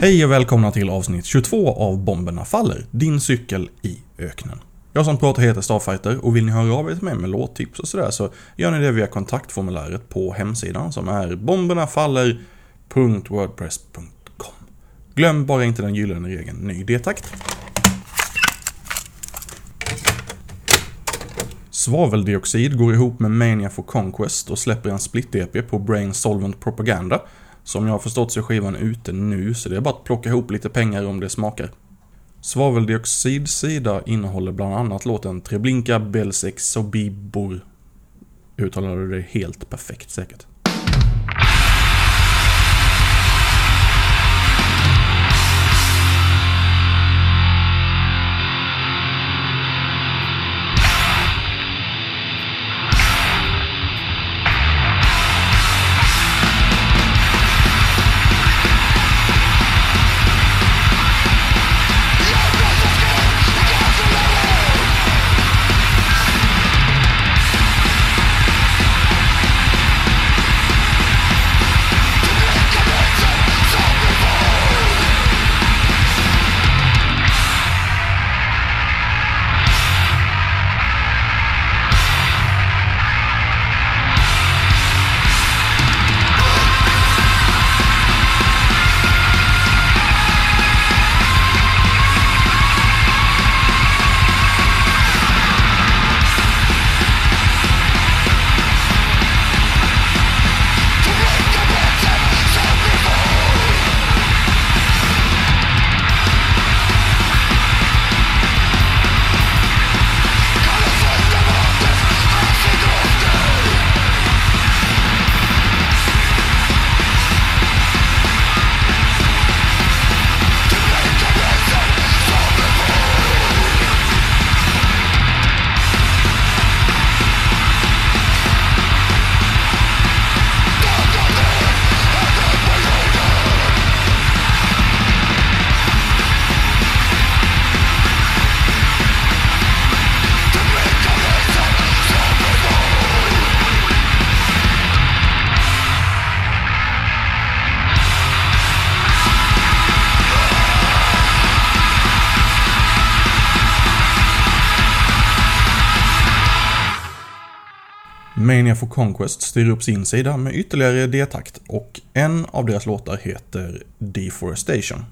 Hej och välkomna till avsnitt 22 av Bomberna Faller, din cykel i öknen. Jag som pratar heter Starfighter och vill ni höra av er till mig med låttips och sådär så gör ni det via kontaktformuläret på hemsidan som är bombernafaller.wordpress.com. Glöm bara inte den gyllene regeln ny D-takt. Svaveldioxid går ihop med Mania for Conquest och släpper en split-EP på Brain Solvent Propaganda. Som jag har förstått så är skivan ute nu, så det är bara att plocka ihop lite pengar om det smakar. Svaveldioxids sida innehåller bland annat låten Treblinka Belsex och Bibor. Uttalade det helt perfekt säkert. Mania for Conquest styr upp sin sida med ytterligare D-takt och en av deras låtar heter Deforestation.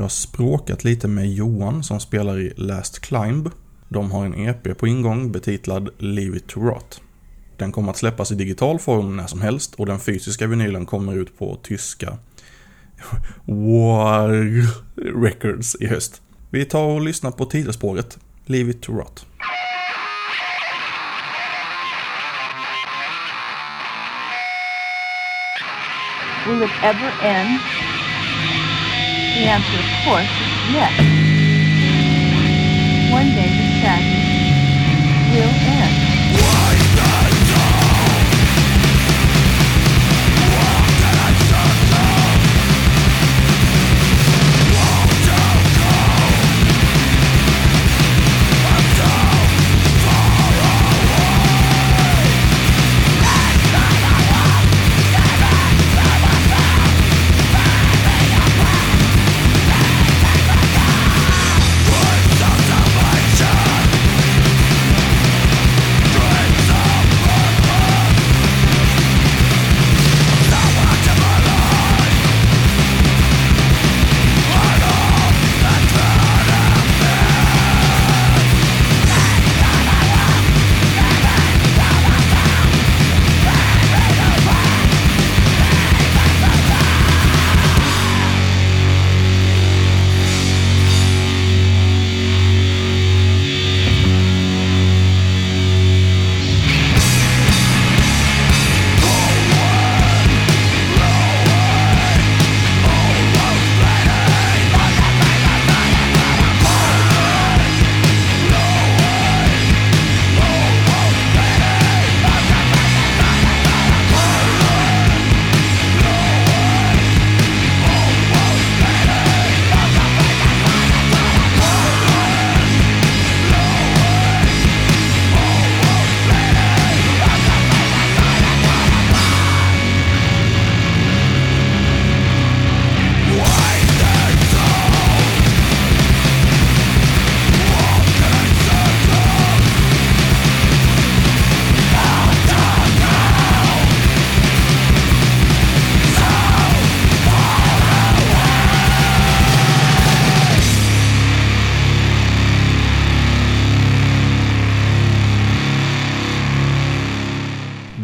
Jag språkat lite med Johan som spelar i Last Climb. De har en EP på ingång betitlad Leave It To Rot. Den kommer att släppas i digital form när som helst och den fysiska vinylen kommer ut på tyska War Records i höst. Vi tar och lyssnar på titelspåret Leave It To Rot. Will it ever end? The answer, of course, is yes. One day the sadness will end.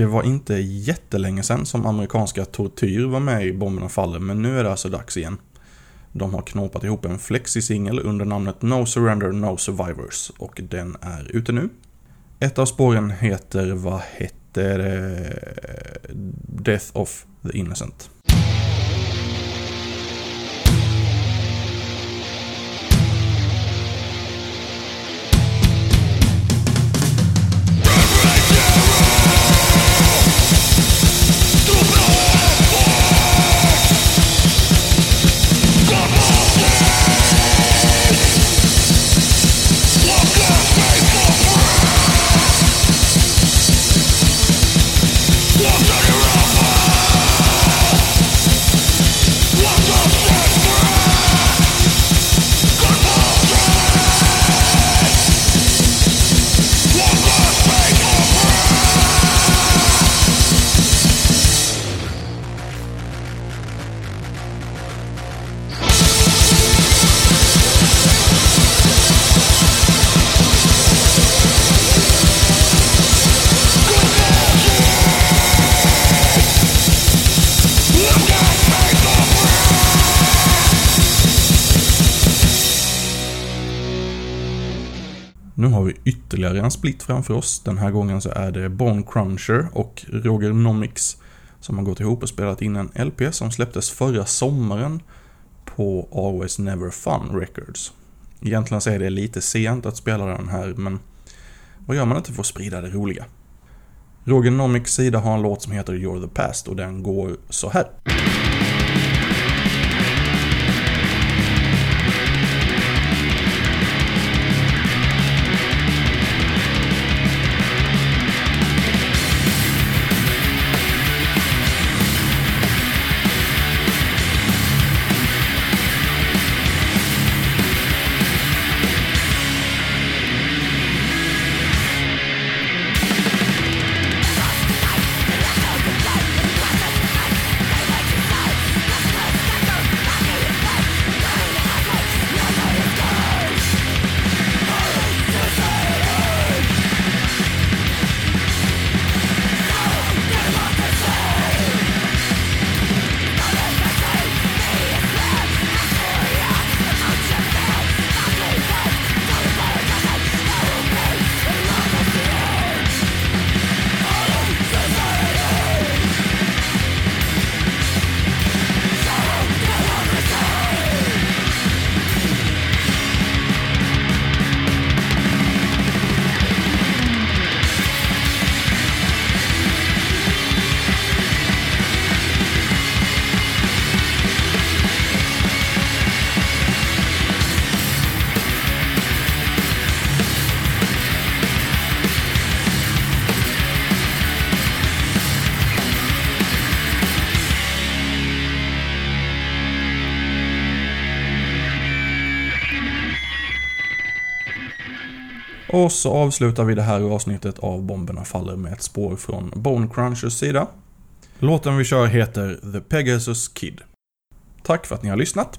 Det var inte jättelänge sedan som amerikanska Tortyr var med i Bomberna Faller, men nu är det alltså dags igen. De har knåpat ihop en flexi-singel under namnet No Surrender No Survivors och den är ute nu. Ett av spåren heter, vad heter det? Death of the Innocent. Vi ytterligare en split framför oss. Den här gången så är det Bone Cruncher och Roger Nomics som har gått ihop och spelat in en LP som släpptes förra sommaren på Always Never Fun Records. Egentligen så är det lite sent att spela den här, men vad gör man inte för att sprida det roliga? Roger Nomics sida har en låt som heter You're the Past och den går så här. Och så avslutar vi det här avsnittet av Bomberna Faller med ett spår från Bone Crunchers sida. Låten vi kör heter The Pegasus Kid. Tack för att ni har lyssnat.